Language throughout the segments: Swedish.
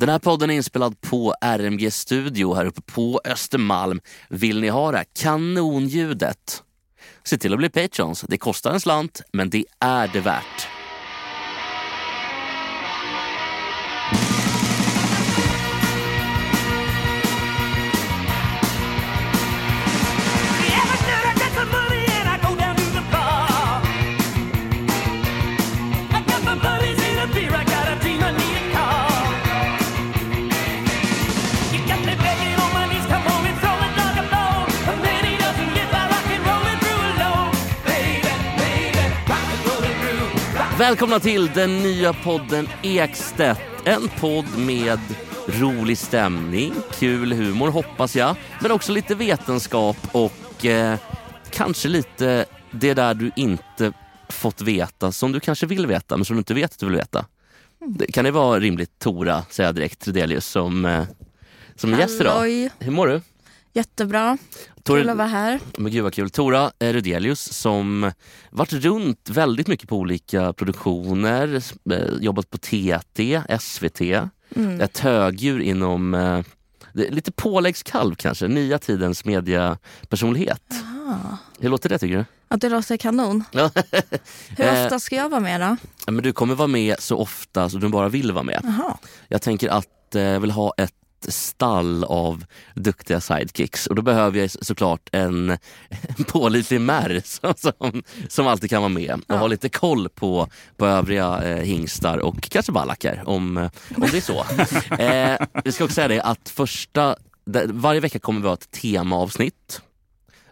Den här podden är inspelad på RMG Studio här uppe på Östermalm. Vill ni ha det kanonljudet? Se till att bli Patreons. Det kostar en slant, men det är det värt. Välkomna till den nya podden Ekstedt. En podd med rolig stämning, kul humor hoppas jag, men också lite vetenskap och eh, kanske lite det där du inte fått veta som du kanske vill veta men som du inte vet att du vill veta. Det, kan det vara rimligt Tora, säger jag direkt, Tredelius som, eh, som gäst idag? Hur mår du? Jättebra. Tor- Kul att vara här. Men gud vad kul. Tora Rudelius som varit runt väldigt mycket på olika produktioner, eh, jobbat på TT, SVT, Mm. ett högdjur inom eh, lite påläggskalv kanske, nya tidens mediapersonlighet. Ah. Hur låter det tycker du? Att det låter kanon. Ja. Hur Eh. ofta ska jag vara med då? Men du kommer vara med så ofta som du bara vill vara med. Jaha. Jag tänker att eh, jag vill ha ett stall av duktiga sidekicks och då behöver jag såklart en, en pålitlig märr som, som, som alltid kan vara med och Ja. ha lite koll på, på övriga eh, hingstar och kanske ballackar om, om det är så. eh, vi ska också säga det att första, varje vecka kommer vi ha ett temaavsnitt.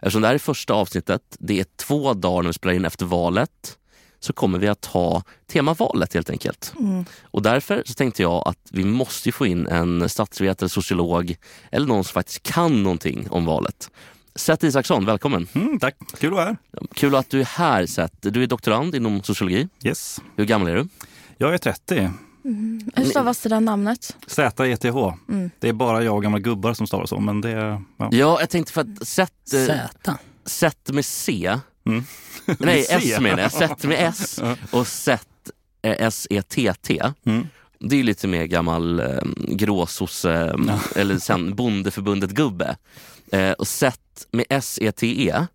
Eftersom det här är första avsnittet, det är två dagar när vi spelar in efter valet, så kommer vi att ha temavalet helt enkelt. Mm. Och därför så tänkte jag att vi måste få in en statsvetare, sociolog eller någon som faktiskt kan någonting om valet. Seth Isaksson, välkommen! Mm, tack, kul att vara här. Kul att du är här Seth. Du är doktorand inom sociologi. Yes. Hur gammal är du? Jag är 30. Hur stavas det där namnet? Z-E-T-H. Mm. Det är bara jag och gamla gubbar som stavar så, men det... Ja. Ja, jag tänkte för att Seth, eh, Z. Seth med C, Mm. nej. S menar jag, Seth med S och Seth eh, S-E-T-T. Mm. Det är lite mer gammal eh, gråsosse eller sen bondeförbundet-gubbe. Eh, och Seth med S-E-T-E,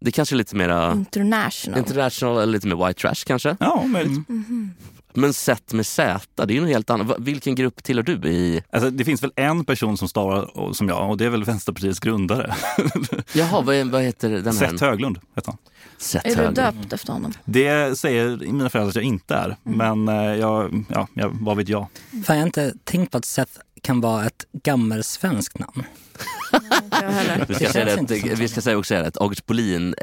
det kanske är lite mera International. international eller lite mer white trash kanske. Ja, möjligt. Mhm. Men Seth med Z, det är ju något helt annat. Vilken grupp tillhör du i? Alltså, det finns väl en person som stavar som jag och det är väl Vänsterpartiets grundare. Jaha, vad, är- vad heter den här? Seth Höglund heter han. Seth Är du Höglund. döpt efter honom? Det säger mina föräldrar att jag inte är, men eh, jag, ja, jag, vad vet jag? Fan, jag har inte tänkt på att Seth kan vara ett gammelsvenskt namn. Vi ska, säga det, vi ska säga också att August Bolin,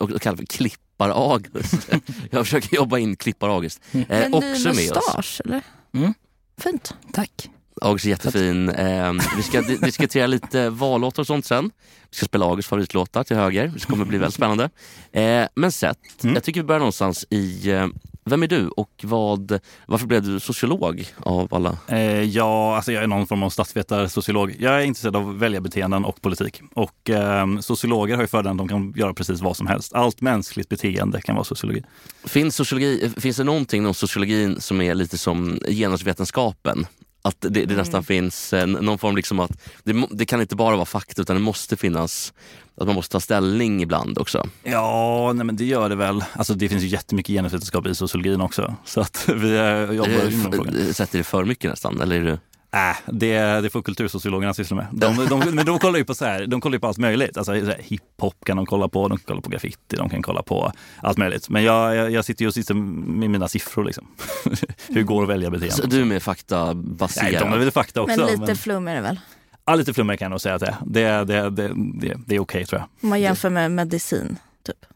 och kallar för Klippar-August. Jag försöker jobba in Klippar-August. Eh, En ny också med oss. mustasch, eller? Mm. Fint. Tack. August är jättefin. Ehm, vi ska di- diskutera lite vallåtar och sånt sen. Vi ska spela Augusts favoritlåtar till höger. Det kommer bli väldigt spännande. Eh, men Seth, Mm. jag tycker vi börjar någonstans i eh, vem är du och vad, varför blev du sociolog av alla? Eh, ja, alltså jag är någon form av statsvetare, sociolog. Jag är intresserad av väljarbeteenden och politik. Och eh, sociologer har ju fördelen att de kan göra precis vad som helst. Allt mänskligt beteende kan vara sociologi. Finns, sociologi, finns det någonting inom sociologin som är lite som genusvetenskapen? Att det, det nästan finns eh, någon form liksom att det, det kan inte bara vara fakta utan det måste finnas att man måste ta ställning ibland också. Ja, nej, men det gör det väl. Alltså det finns ju jättemycket genusvetenskap i sociologin också. Så att vi eh, jobbar Eh, inom frågan. f- Sätter det för mycket nästan? Eller är det... Äh, det, det får kultursociologerna syssla med. De, de, men de kollar ju på, så här, de kollar ju på allt möjligt. Alltså, så här, hiphop kan de kolla på, de kan kolla på graffiti, de kan kolla på allt möjligt. Men jag, jag, jag sitter ju och sitter med mina siffror. Liksom. Hur går att välja Så beteende? du är mer Nej, faktabaserad? de är väl fakta också. Men lite flum är det väl? Ja, lite flummig kan jag nog säga att det är. Det, det, det, det, det är okej tror jag. Om man jämför med medicin, typ.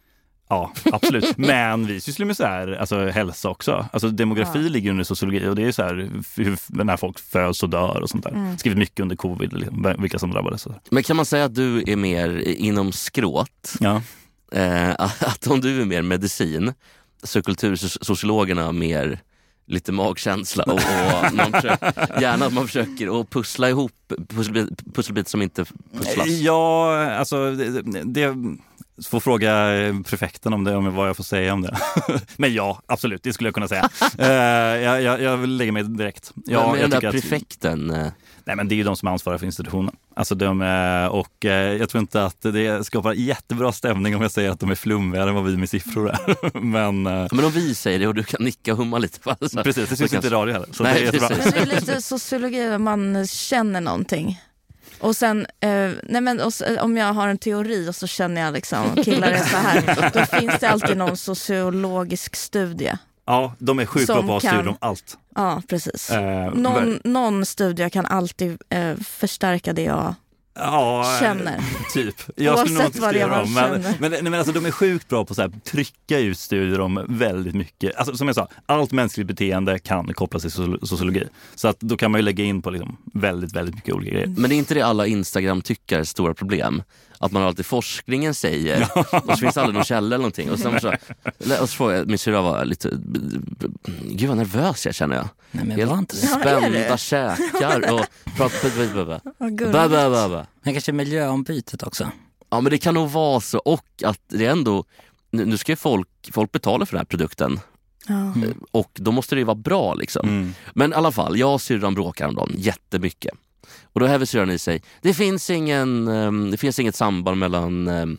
Ja, absolut. Men vi sysslar med så här, alltså, hälsa också. Alltså, demografi Ja. ligger under sociologi och det är så här, hur, när folk föds och dör och sånt där. Mm. Skrivit mycket under covid, liksom, vilka som drabbades. Men kan man säga att du är mer inom skråt? Ja. Eh, att om du är mer medicin så är kultursociologerna mer lite magkänsla och, och man försöker, gärna att man försöker att pussla ihop pusselbit, pusselbit som inte pusslas. Ja, alltså det, det får fråga prefekten om det, om vad jag får säga om det. Men ja, absolut, det skulle jag kunna säga. Eh, jag, jag, jag vill lägga mig direkt. Ja, men med den där tycker att- prefekten, eh, Nej, men det är ju de som ansvarar för institutionen. Alltså de, eh, och eh, jag tror inte att det skapar jättebra stämning om jag säger att de är flummigare än vad vi med siffror är. men eh, men om vi säger det och du kan nicka och humma lite. va? Så- precis, det syns inte i radio heller. Så Nej, det är precis. Det är lite sociologi, man känner någonting. Och sen, eh, nej men, och, om jag har en teori och så känner jag liksom, killar är så här, då finns det alltid någon sociologisk studie. Ja, de är sjukt bra på att ha kan- studier om allt. Ja, precis. Eh, Någon, någon studie kan alltid eh, förstärka det jag Ja, känner. Typ. Jag skulle nog Oavsett inte vad det skriva är man Men, men, nej, men alltså, de är sjukt bra på att trycka ut studier om väldigt mycket. Alltså, som jag sa, allt mänskligt beteende kan kopplas till soci- sociologi. Så att då kan man ju lägga in på liksom väldigt, väldigt mycket olika grejer. Men det är inte det alla Instagram-tyckare stora problem? Att man har alltid forskningen säger och så finns det aldrig någon källa eller någonting. Och, sen så, och så frågade jag, min syrra var lite, gud vad nervös jag känner jag. Nej, men Helt var inte. Ja, spända det? käkar och ba. Men kanske miljöombytet också. Ja men det kan nog vara så och att det är ändå, nu ska ju folk, folk betala för den här produkten Ja. och då måste det ju vara bra liksom. Mm. Men i alla fall, jag och syrran bråkar om dem jättemycket. Och då häver syrran i sig, det finns, ingen, ehm, det finns inget samband mellan ehm,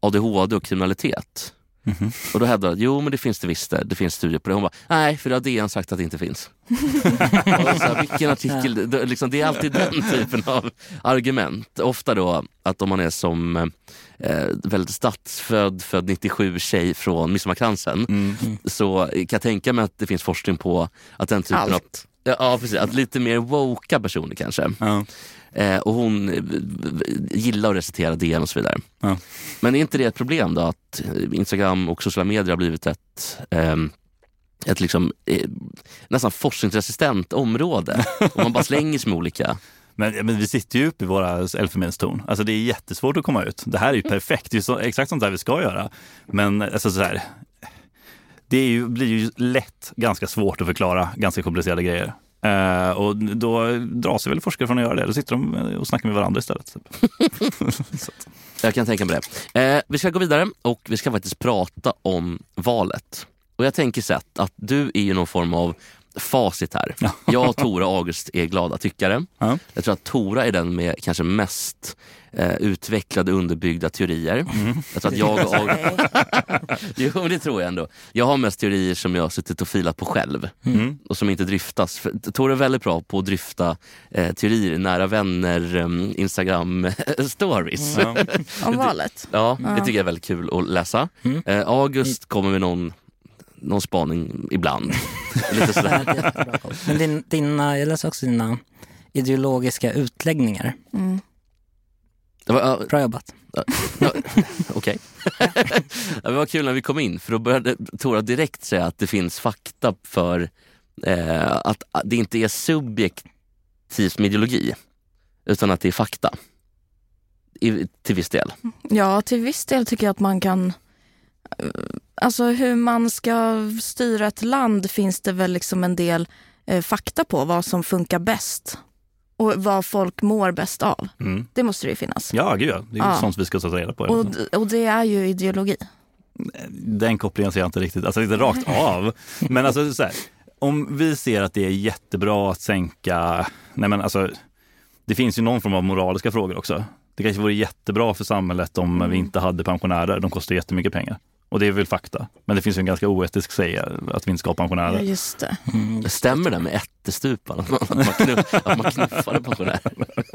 ADHD och kriminalitet. Mhm. Och då hävdar jag, jo men det finns det visst det, det finns studier på det. Hon bara, nej för det har DN sagt att det inte finns. här, vilken artikel, det, liksom, det är alltid den typen av argument. Ofta då att om man är som eh, väldigt stadsfödd, född 97 tjej från Midsommarkransen Mm. så kan jag tänka mig att det finns forskning på att den typen av Allt. Ja, Ja, precis. Att lite mer woka personer kanske. Ja. Eh, och hon eh, gillar att recitera DN och så vidare. Ja. Men är inte det ett problem då att eh, Instagram och sociala medier har blivit ett, ehm, ett liksom, eh, nästan forskningsresistent område? och man bara slänger sig med olika... Men, men vi sitter ju uppe i våra elfenbenstorn. Alltså det är jättesvårt att komma ut. Det här är ju perfekt. Det är så, exakt sånt där vi ska göra. Men alltså så här, det är ju, blir ju lätt ganska svårt att förklara ganska komplicerade grejer. Eh, och då drar sig väl forskare från att göra det. Då sitter de och snackar med varandra istället. Typ. Jag kan tänka mig det. Eh, vi ska gå vidare och vi ska faktiskt prata om valet. Och jag tänker så att, att du är ju någon form av facit här. Jag och Tora August är glada tyckare. Ja. Jag tror att Tora är den med kanske mest eh, utvecklade underbyggda teorier. Mm. Jag tror att jag och August... jo, det tror jag ändå. Jag har mest teorier som jag har suttit och filat på själv Mm. och som inte dryftas. För Tora är väldigt bra på att dryfta eh, teorier i nära vänner, um, Instagram stories. Ja. Om valet. Ja, det tycker jag är väldigt kul att läsa. Mm. Eh, August kommer med någon, någon spaning ibland. Lite sådär. Men din, dina, jag läser också dina ideologiska utläggningar. Mm. Det var, ja, Bra jobbat. ja, Okej. det var kul när vi kom in för då började Tora direkt säga att det finns fakta för eh, att det inte är subjektivt med ideologi utan att det är fakta. I, till viss del. Ja, till viss del tycker jag att man kan... eh, Alltså hur man ska styra ett land finns det väl liksom en del eh, fakta på vad som funkar bäst. Och vad folk mår bäst av. Mm. Det måste det ju finnas. Ja, gud ja. Det är Ja. sånt vi ska ta reda på. Och, och det är ju ideologi. Den kopplingen ser jag inte riktigt, alltså inte rakt av. Men alltså så här, om vi ser att det är jättebra att sänka, nej men alltså, det finns ju någon form av moraliska frågor också. Det kanske vore jättebra för samhället om vi inte hade pensionärer, de kostar jättemycket pengar. Och det är väl fakta. Men det finns ju en ganska oetisk säga att vi inte ska ha Ja, pensionärer. just det. Mm. Stämmer det med ättestupan? Att man, att man, knuff, att man knuffade pensionärer?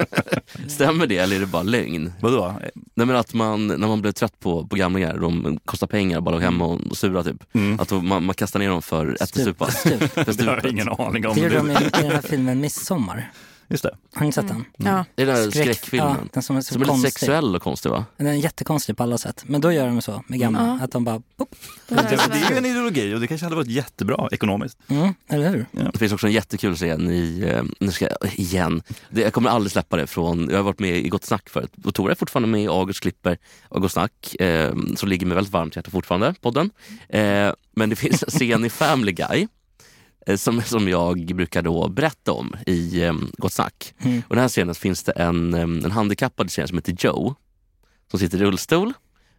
Stämmer det eller är det bara lögn? Vadå? Nej, men att man, när man blev trött på, på gamlingar, de kostar pengar, bara låg hemma och, och sura typ. Mm. Att då, man, man kastar ner dem för ättestupan. Stup. För Det har jag ingen aning om. Det gjorde de i den här filmen Midsommar. Just det. Har ni sett den? Ja. Det är den här Skräck- skräckfilmen. Ja, den som är så som är lite sexuell och konstig va? Den är jättekonstig på alla sätt. Men då gör de så med gamla, Ja. att de bara pop. Det var Det, det är ju en ideologi och det kanske hade varit jättebra ekonomiskt. Mm, eller hur? Det finns också en jättekul scen i, eh, nu ska jag, igen, det, jag kommer aldrig släppa det från, jag har varit med i Gott Snack förut. Och Tora är fortfarande med i August klipper och Gott Snack, eh, som ligger mig väldigt varmt i hjärtat fortfarande, podden. Eh, men det finns en scen i Family Guy eh, som, som jag brukar då berätta om i eh, Gott Snack. Mm. Och den här scenen finns det en, eh, en handikappad tjej som heter Joe, som sitter i rullstol.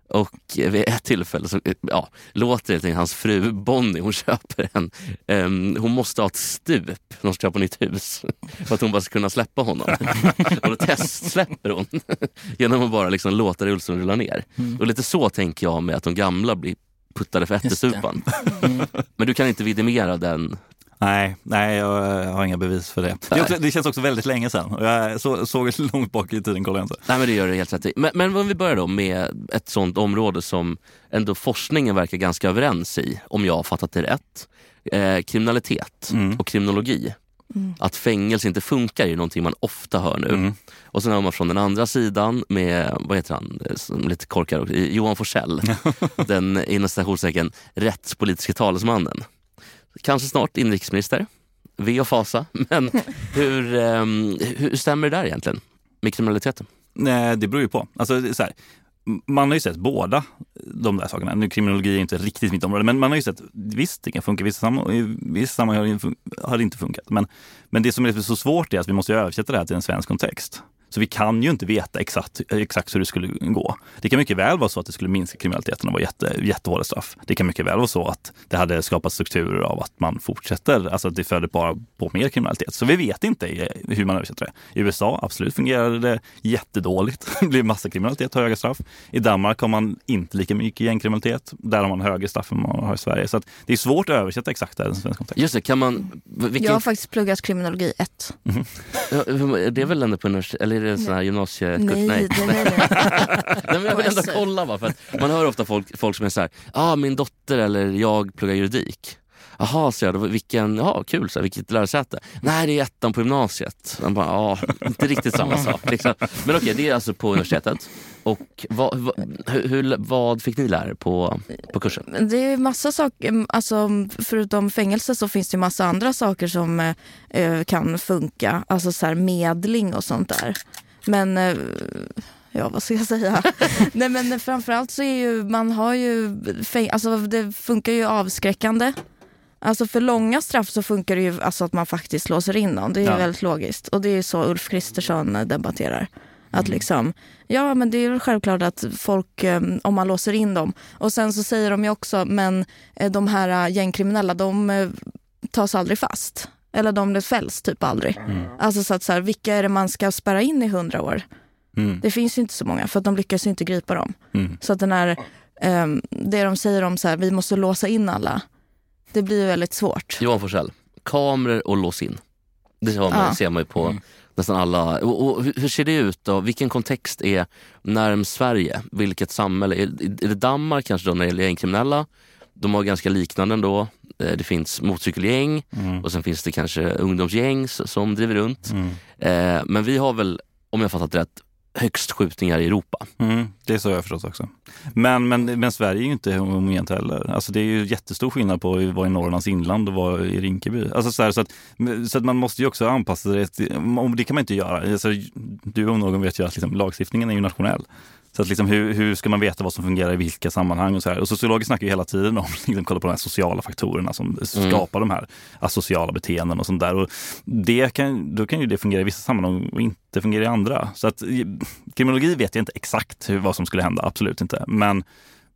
Och vid ett tillfälle så eh, ja, låter det hans fru Bonnie, hon köper en, ehm, hon måste ha ett stup när hon ska köpa nytt hus. För att hon bara ska kunna släppa honom. och då testsläpper hon genom att bara liksom låta rullstolen rulla ner. Och lite så tänker jag med att de gamla blir puttade för ättestupan. Mm. Men du kan inte vidimera den. Nej, nej, jag har inga bevis för det. Det, också, det känns också väldigt länge sedan. Jag så, såg det långt bak i tiden, kollade jag inte. Nej men det gör det helt rätt i. Men, men om vi börjar då med ett sånt område som ändå forskningen verkar ganska överens i, om jag har fattat det rätt. Eh, kriminalitet Mm. och kriminologi. Att fängelse inte funkar är ju någonting man ofta hör nu. Mm. Och sen har man från den andra sidan med, vad heter han, eh, som lite korkad också, Johan Forsell. den inom citationstecken rättspolitiska talesmannen. Kanske snart inrikesminister. V och fasa. Men hur, ehm, hur stämmer det där egentligen? Med kriminaliteten? Nej, det beror ju på. Alltså, så här, man har ju sett båda de där sakerna. Nu kriminologi är inte riktigt mitt område, men man har ju sett visst, det kan funka i vissa sammanhang, vissa sammanhang har det har det inte funkat. Men, men det som är så svårt är att vi måste översätta det här till en svensk kontext. Så vi kan ju inte veta exakt, exakt hur det skulle gå. Det kan mycket väl vara så att det skulle minska kriminaliteten och vara jätte, jättehårda straff. Det kan mycket väl vara så att det hade skapat strukturer av att man fortsätter, alltså att det föder bara på mer kriminalitet. Så vi vet inte hur man översätter det. I USA, absolut fungerade det jättedåligt. Det blir massa kriminalitet, höga straff. I Danmark har man inte lika mycket gängkriminalitet. Där har man högre straff än man har i Sverige. Så att det är svårt att översätta exakt det här i en svensk kontext. Just det, kan man... Vilken, Jag har faktiskt pluggat kriminologi 1. Ja, hur- det är väl ändå på universitet, är det sån här gymnasiekurs? Nej, nej, nej. nej. Nej, men jag vill ändå kolla bara, för att man hör ofta folk, folk som är så här, ah, min dotter eller jag pluggar juridik. Jaha, så jag, vilken, ja kul, så här, vilket lärosäte? Nej, det är ettan på gymnasiet. Man bara, ja, inte riktigt samma sak. Liksom. Men okej, det är alltså på universitetet. Och vad, vad, hur, vad fick ni lära er på, på kursen? Det är massa saker, alltså, förutom fängelse så finns det ju massa andra saker som eh, eh, kan funka. Alltså så här medling och sånt där. Men, eh, ja vad ska jag säga? Nej men framförallt så är ju, man har ju, alltså det funkar ju avskräckande. Alltså för långa straff så funkar det ju alltså att man faktiskt låser in dem. Det är Ja. väldigt logiskt. Och det är så Ulf Kristersson debatterar. Att liksom, ja men det är väl självklart att folk, eh, om man låser in dem. Och sen så säger de ju också, men eh, de här eh, gängkriminella de tas aldrig fast. Eller de fälls typ aldrig. Alltså så att så här, vilka är det man ska spärra in i hundra år? Mm. Det finns ju inte så många för att de lyckas ju inte gripa dem. Mm. Så att den här, ehm, det de säger om så här, vi måste låsa in alla, det blir ju väldigt svårt. Johan Forsell, kameror och lås in. Det har man, Ja. ser man ju på nästan alla. Och, och hur ser det ut då? Vilken kontext är närmst Sverige? Vilket samhälle? Är, är det Danmark kanske då när det gäller gängkriminella? De har ganska liknande ändå. Eh, Det finns motorcykelgäng Mm. och sen finns det kanske ungdomsgäng som driver runt. Mm. Eh, Men vi har väl, om jag fattat rätt, högst skjutningar i Europa. Mm, det är så jag förstås förstått också. Men, men, men Sverige är ju inte homogent heller. Alltså det är ju jättestor skillnad på att vara i Norrlands inland och vara i Rinkeby. Alltså så, här, så, att, så att man måste ju också anpassa sig. det kan man inte göra. Alltså, du om någon vet ju att liksom, lagstiftningen är ju nationell. Så att liksom, hur, hur ska man veta vad som fungerar i vilka sammanhang och så här. Och sociologer snackar ju hela tiden om liksom, kolla på de här sociala faktorerna som skapar de här asociala beteenden och sånt där. Och det kan, då kan ju det fungera i vissa sammanhang och inte fungera i andra. Så att kriminologi vet jag inte exakt hur, vad som skulle hända, absolut inte. Men,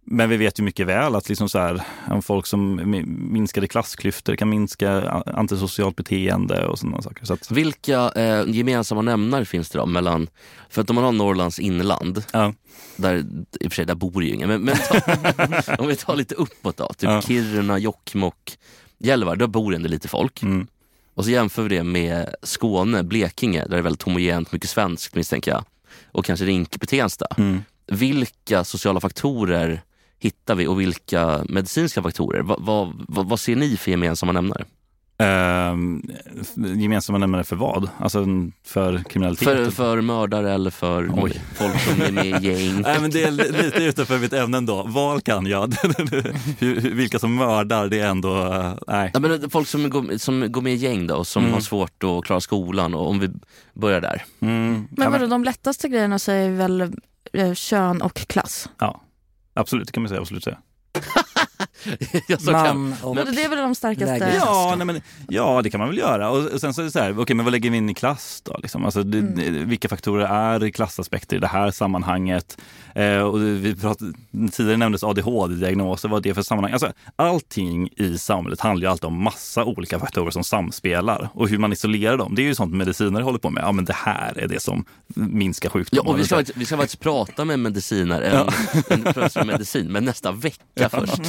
men vi vet ju mycket väl att liksom så här, folk som mi- minskade klassklyftor kan minska antisocialt beteende och sådana saker. Så att, Vilka eh, gemensamma nämnare finns det då mellan, för att om man har Norrlands inland, ja. där, i och för sig där bor ju ingen, men, men ta, om vi tar lite uppåt då, typ Ja. Kiruna, Jokkmokk, Gällivare, där bor ändå lite folk. Mm. Och så jämför vi det med Skåne, Blekinge, där det är väldigt homogent, mycket svenskt misstänker jag. Och kanske Rinkeby-Tensta. Mm. Vilka sociala faktorer hittar vi och vilka medicinska faktorer? Vad, vad, vad, vad ser ni för gemensamma nämnare? Ehm, gemensamma nämnare för vad? Alltså för kriminalitet? För, för mördare eller för Oj. folk som är med i gäng? Nej, men det är li- lite utanför mitt ämne ändå. Val kan jag. Vilka som mördar, det är ändå... eh, Nej. Ja, men folk som går, som går med i gäng då, och som Mm. har svårt att klara skolan. Och om vi börjar där. Mm, Men vadå, de lättaste grejerna är väl eh, kön och klass? ja, absolut, det kan man säga. Absolut säga. ja, så kan, Man och... Men det är väl de starkaste? Ja, nej, men, ja, det kan man väl göra. Och och sen så är det så här, okej, men vad lägger vi in i klass då? Liksom? Alltså, det, Mm. Vilka faktorer är klassaspekter i det här sammanhanget? Eh, och vi pratade, tidigare nämndes ADHD-diagnoser, vad är det för sammanhang? Alltså, allting i samhället handlar ju alltid om massa olika faktorer som samspelar. Och hur man isolerar dem, det är ju sånt medicinare håller på med. Ja, men det här är det som minskar ja, sjukdomar. och vi, ska, faktiskt- vi ska faktiskt prata med en medicinare, en, en professor i medicin, men nästa vecka först.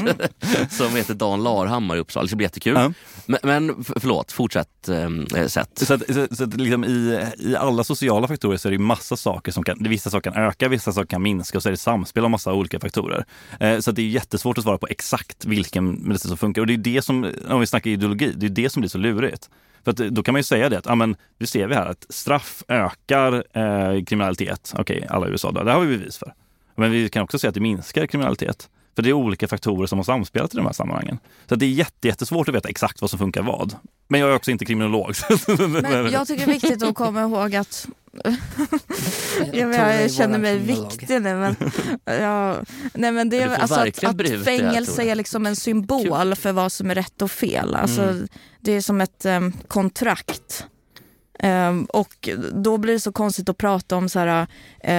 som heter Dan Larhammar i Uppsala. Det ska bli jättekul. Ja. Men, men för- förlåt, fortsätt eh, sätt. Så, att, så, så att liksom i, i alla sociala faktorer så är det massa saker som kan, vissa saker kan öka, vissa saker kan minska och så är det samspel av massa olika faktorer. Eh, så det är jättesvårt att svara på exakt vilken medicin som funkar. Och det är det som, om vi snackar ideologi, det är det som blir så lurigt. För att, då kan man ju säga det att, ja men, nu ser vi här att straff ökar eh, kriminalitet. Okej, alla i USA då, det har vi bevis för. Men vi kan också säga att det minskar kriminalitet. För det är olika faktorer som har samspelat i de här sammanhangen. Så att det är jätte, jättesvårt att veta exakt vad som funkar vad. Men jag är också inte kriminolog. Men jag tycker det är viktigt att komma ihåg att jag, jag, är känner mig viktig nu men, ja, nej, men det är alltså att, att fängelse jag. är liksom en symbol för vad som är rätt och fel. Alltså, Mm. Det är som ett em, kontrakt. Um, och då blir det så konstigt att prata om så här,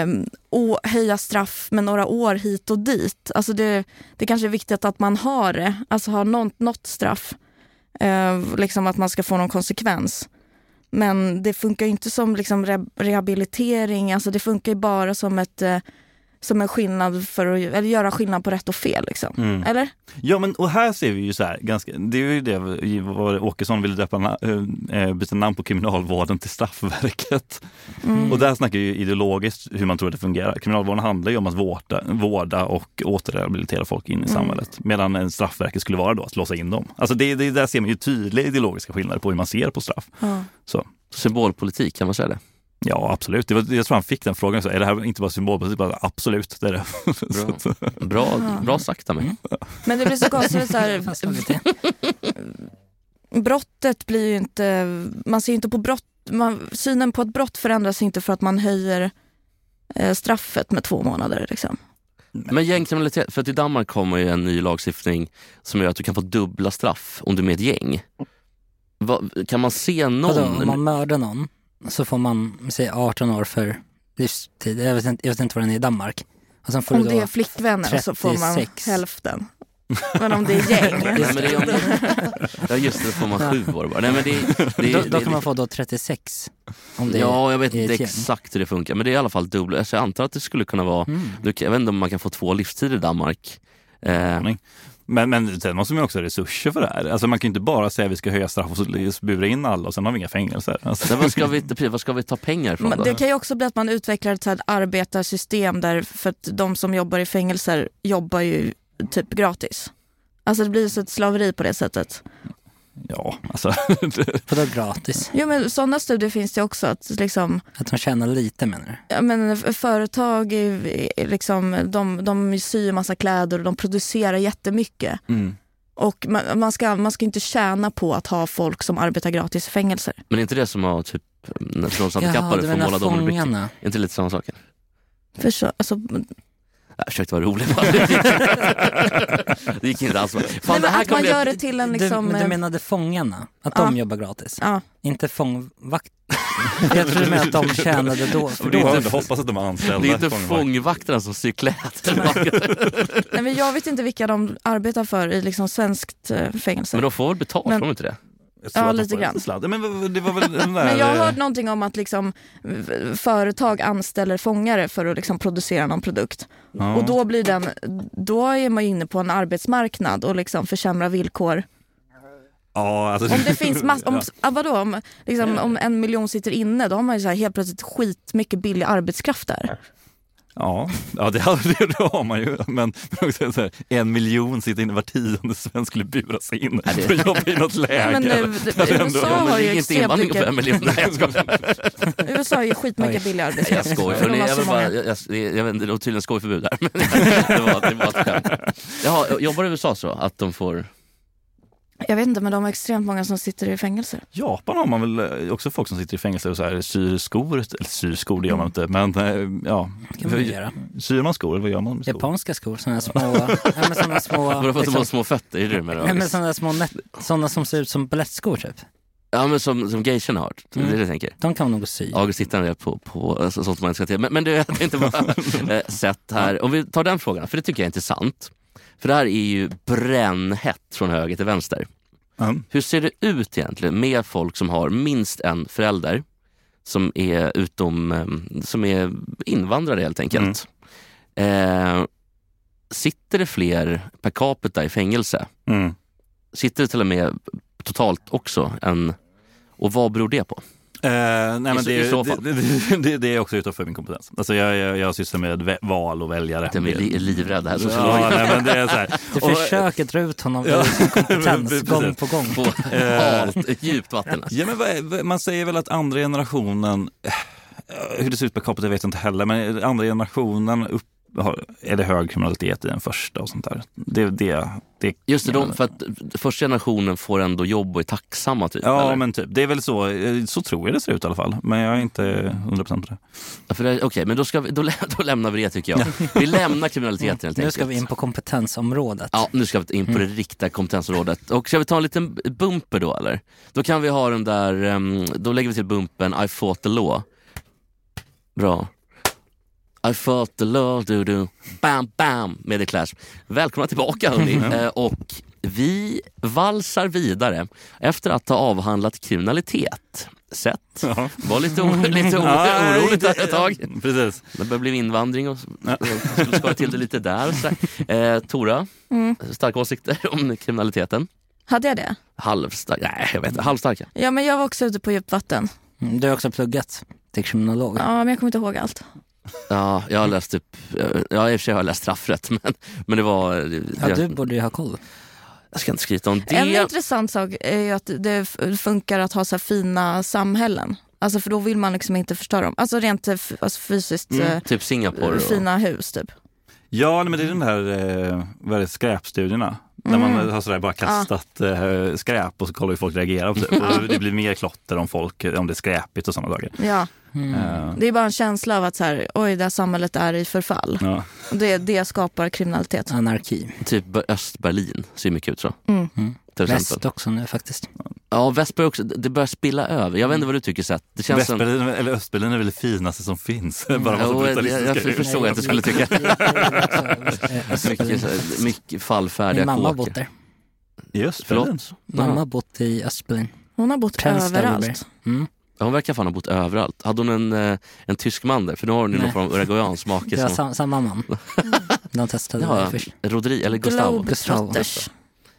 um, å, höja straff med några år hit och dit. Alltså det, det kanske är viktigt att man har det, alltså har något, något straff. Uh, liksom att man ska få någon konsekvens. Men det funkar ju inte som liksom re rehabilitering, alltså det funkar ju bara som, ett, uh, som en skillnad för att eller göra skillnad på rätt och fel. Liksom. Mm. Eller? Ja, men och här ser vi ju så här, ganska, det är ju det vad Åkesson ville döpa, eh, byta namn på kriminalvården till straffverket. Mm. Och där snackar ju ideologiskt hur man tror att det fungerar. Kriminalvården handlar ju om att vårda, vårda och återrehabilitera folk in i Mm. samhället. Medan en straffverket skulle vara då att låsa in dem. Alltså det, det, där ser man ju tydliga ideologiska skillnader på hur man ser på straff. Ja. Så. Symbolpolitik, kan man säga det? Ja, absolut. Det var, jag tror han fick den frågan. Så, är det här inte bara symbolpolitik? Bara, absolut, det är det. Bra. Bra, Ja. bra sagt av mig. Men det blir så konstigt, så här, brottet blir ju inte, man ser ju inte på brott, man, synen på ett brott förändras inte för att man höjer eh, straffet med två månader. Liksom. Men gängkriminalitet, för att i Danmark kommer ju en ny lagstiftning som gör att du kan få dubbla straff om du är med ett gäng. Va, kan man se Vadå, någon... om man mördar någon så får man säg 18 år för livstid. Jag vet inte, jag vet inte vad den är i Danmark. Och sen får Om du då, det är flickvänner så får man 36. hälften. Men om det är gäng. Nej, men det är ja just det, då får man sju år bara. Nej, men det, det, då, det, då det, kan man få då 36. Om det Ja, jag vet inte exakt hur det funkar, men det är i alla fall dubbla. Alltså, jag antar att det skulle kunna vara, Mm. du, jag vet inte om man kan få två livstider i Danmark. Eh, Men, men sen måste man ju också ha resurser för det här. Alltså man kan ju inte bara säga att vi ska höja straff och bura in alla och sen har vi inga fängelser. Alltså. men vad, ska vi, ska vi ta pengar ifrån Men då? Det kan ju också bli att man utvecklar ett så här arbetarsystem där, för att de som jobbar i fängelser jobbar ju typ gratis. Alltså det blir så ett slaveri på det sättet. Ja, alltså. Vadå gratis? Jo men sådana studier finns det också. Att liksom, Att de tjänar lite menar du? ja, men företag liksom, de, de syr massa kläder och de producerar jättemycket. Mm. Och man, man, ska, man ska inte tjäna på att ha folk som arbetar gratis i fängelser. Men är inte det som att typ, förståndshandikappade du får måla dem? Är inte lite samma sak? För så, alltså, Jag försökte vara rolig bara. Det gick inte alls bra. Fan, det men här att man gör bli... det till en Du, liksom... men du eh, menade fångarna? Att Ja. de jobbar gratis? ja. Inte fångvakt? jag tror du menar att de tjänade då. För det är då inte, hoppas att de är anställda. Det är inte fångvakter. fångvakterna som kläder. Nej, men jag vet inte vilka de arbetar för i liksom svenskt eh, fängelse. Men de får väl betalt, Men- får de inte det? Ja, lite grann. sladd. Men det var väl den där... Men jag har eh, hört någonting om att liksom, företag anställer fångare för att liksom producera någon produkt. ja. Och då, blir den, då är man ju inne på en arbetsmarknad och liksom försämrar villkor. Ja, alltså, Om det finns mass, om, Ja. vadå, om, liksom, om en miljon sitter inne, då har man ju så här helt plötsligt skitmycket billig arbetskraft där. Ja, ja det, har, det har man ju. Men här, en miljon sitter inne, var tionde svensk skulle buras in Ja, det- för att jobba i något läger. Men nu, Det USA har det ju inte extremt invandring på mycket, fem miljoner. Nej, jag skojar. USA har ju skitmycket billig Jag arbetskraft. skojar. För de Hörrni, har jag, vill bara, jag, jag, jag det var tydligen skojförbud där. Men det, var, det var ett skämt. Jaha, jobbar i USA så? Att de får... Jag vet inte, men de har extremt många som sitter i fängelser. Japan har man väl eh, också folk som sitter i fängelser och så här, syr skor. Eller syr skor, det gör man inte. Men eh, ja, kan man ju göra. syr man skor eller vad gör man med skor? Japanska skor, sådana små, sådana små, Vadå liksom, små fötter? Är det det med nej, men det? sådana små nät, sådana som ser ut som balettskor typ. Ja men som, som geishorna har. Det är det jag tänker. De kan man nog sy. August tittar ner på, på alltså, sånt man inte ska till. Men, men du, jag har inte bara sett här. Om vi tar den frågan, för det tycker jag är intressant. För det här är ju brännhett från höger till vänster. Mm. Hur ser det ut egentligen med folk som har minst en förälder som är utom, eh, som är invandrare helt enkelt? Eh, sitter det fler per capita i fängelse? Mm. Sitter det till och med totalt också? En, och vad beror det på? Eh, nej, men det, i så det, fall. det, det, det är också utanför min kompetens. Alltså jag, jag, jag sysslar med val och väljare. Är li- livrädd här. Ja, nej, men det är så här. Du Och- försöker dra ut honom Ja. ur sin kompetens gång på gång. på Eh. halt, djupt vatten. Ja, men vad man säger väl att andra generationen, eh, hur det ser ut per capita vet jag inte heller, men andra generationen upp, är det hög kriminalitet i den första och sånt där. Det, det, det, Just det, de, för att första generationen får ändå jobb och är tacksamma typ. Ja, eller? men typ. Det är väl så, eh, så tror jag det ser ut i alla fall. Men jag är inte 100% på det. Ja, Okej, men då, ska vi, då, lä- då lämnar vi det tycker jag. Vi lämnar kriminaliteten helt Nu enkelt. ska vi in på kompetensområdet. Ja, nu ska vi in på det riktiga kompetensområdet. Och ska vi ta en liten bumper då eller? Då kan vi ha den där, ehm, då lägger vi till bumpen I fought the law. Bra. I fought the law, du du. Bam, bam med The Clash. Välkomna tillbaka hörni. Eh, och vi valsar vidare efter att ha avhandlat kriminalitet. Sett. Ja. Var lite, o- lite o- oroligt där ett tag. Precis. Det börjar bli invandring och skulle skoja till det lite där. och Så där. Eh, Tora, Mm. starka åsikter om kriminaliteten? Hade jag det? Halvstark, nej jag vet inte, halvstarka. Ja, men jag var också ute på djupt vatten. Mm, Du har också pluggat till kriminolog. Ja, men jag kommer inte ihåg allt. Ja, jag har läst typ, ja i och för sig har jag läst straffrätt men, men det var, Ja, jag, du borde ju ha koll. jag ska inte skryta om En det. intressant sak är ju att det funkar att ha så här fina samhällen. Alltså för då vill man liksom inte förstöra dem. Alltså rent eh, alltså fysiskt eh, Typ Singapore. Och, fina hus typ. Ja, men det är den här eh, skräpstudierna. När man har sådär bara kastat eh, skräp och så kollar hur folk reagerar. på det. Och det blir mer klotter om folk, om det är skräpigt och sådana saker. Ja, Eh, det är bara en känsla av att så här, oj, det här samhället är i förfall. ja. Det, det skapar kriminalitet. Anarki. typ Östberlin ser mycket ut så. Mm. Till exempel. Väst också nu faktiskt. Ja, väst börjar också, det börjar spilla över. Jag vet inte vad du tycker Seth. Det känns som... Västberlin, eller Östberlin är väl det finaste som finns. Bara Jo, jag, jag, förstod att du skulle tycka. Mycket, Mycket, mycket fallfärdiga Min mamma har bott där. I Östberlin? Mamma har bott i Östberlin. Hon har bott Tensta överallt. Mm. Ja, Hon verkar fan ha bott överallt. Hade hon en, eh, en tysk man där? För nu har hon ju någon Nej. form av uruguayansk make. Det var som- sam, samma man. De testade Ja, först. Rodri, eller Gustavo. Globetrotters.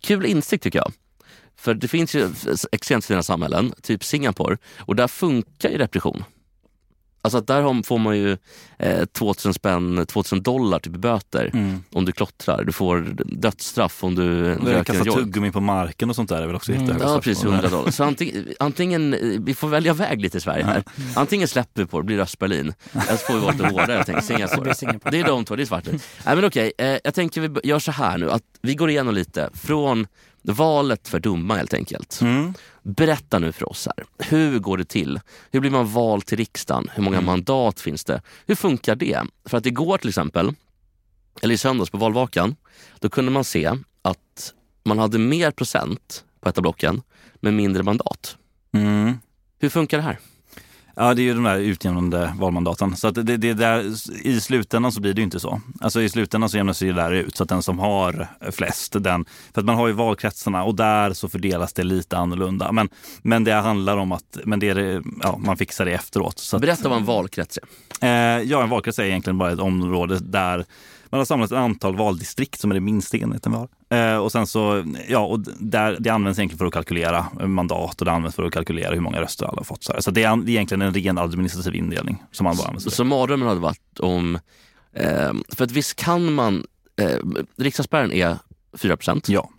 kul insikt tycker jag. För det finns ju extremt fina samhällen, typ Singapore, och där funkar ju repression. Alltså att där får man ju eh, 2000 spänn, 2000 dollar typ i böter Mm. om du klottrar. Du får dödsstraff om du röker Kasta en joint. tuggummi på marken och sånt där är väl också Mm. jättehöga Ja precis, på. 100 dollar. Så antingen, antingen, eh, vi får välja väg lite i Sverige här. Antingen släpper vi på det, blir Östberlin. Eller så får vi vara lite hårdare helt enkelt. Singapore. Det är de två, det är svart. Nej men okej, eh, jag tänker vi gör så här nu att vi går igenom lite från valet för dumma helt enkelt. Mm. Berätta nu för oss här. Hur går det till? Hur blir man vald till riksdagen? Hur många mandat finns det? Hur funkar det? För att igår till exempel, eller i söndags på valvakan, då kunde man se att man hade mer procent på ett av blocken med mindre mandat. Mm. Hur funkar det här? Ja, det är ju de där utjämnande valmandaten. Så att det, det där, i slutändan så blir det ju inte så. Alltså i slutändan så jämnas det ju där ut. Så att den som har flest, den, för att man har ju valkretsarna och där så fördelas det lite annorlunda. Men, men det handlar om att men det är, ja, man fixar det efteråt. Så att, Berätta vad en valkrets är. Eh, ja, en valkrets är egentligen bara ett område där man har samlat ett antal valdistrikt som är det minsta enheten vi har. Eh, och sen så, ja, och där, det används egentligen för att kalkylera mandat och det används för att kalkylera hur många röster alla har fått. Så, här. så det är an- det är egentligen en ren administrativ indelning som man bara använder. av. Så mardrömmen hade varit om... Eh, för att visst kan man... Eh, riksdagsspärren är 4 Ja,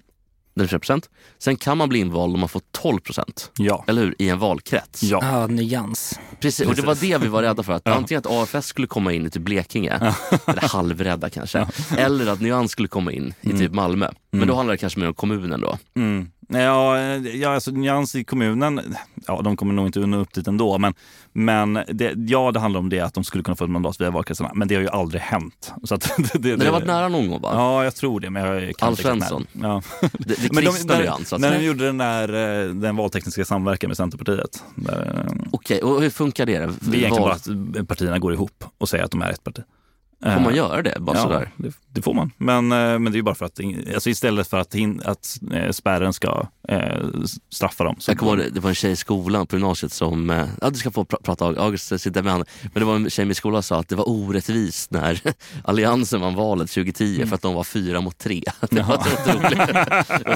Den är 4 Sen kan man bli invald om man får 12 ja, eller hur? I en valkrets. ja. Ja, nyans. Precis, och det var det vi var rädda för. Att Ja. antingen att AFS skulle komma in i typ Blekinge, eller halvrädda kanske. Eller att Nyans skulle komma in i typ Malmö. Men då handlar det kanske mer om kommunen då. Mm. Ja, eh, ja, alltså nyans i kommunen, ja de kommer nog inte nå upp dit ändå. Men, men det, ja, det handlar om det att de skulle kunna få ett mandat via valkretsarna. Men det har ju aldrig hänt. Så att, det, det, det har varit nära någon gång va? Ja, jag tror det. Men jag kan Alf Svensson. Ja. Det, det Men de, kristna när, Nyans. Alltså. när de gjorde den där eh, den valtekniska samverkan med Centerpartiet. Där, eh, Okej, och hur funkar det? det är egentligen bara att partierna går ihop och säger att de är ett parti. Får man Eh, göra det? Bara ja, sådär? det, det får man. Men, eh, men det är ju bara för att, alltså istället för att, hin- att eh, spärren ska eh, straffa dem. Så Jag kommer ihåg det, det var en tjej i skolan på gymnasiet som, eh, ja du ska få pr- prata August sitter med han. Men det var en tjej i min skola som sa att det var orättvist när Alliansen vann valet 2010 för att de var fyra mot tre. Det var otroligt,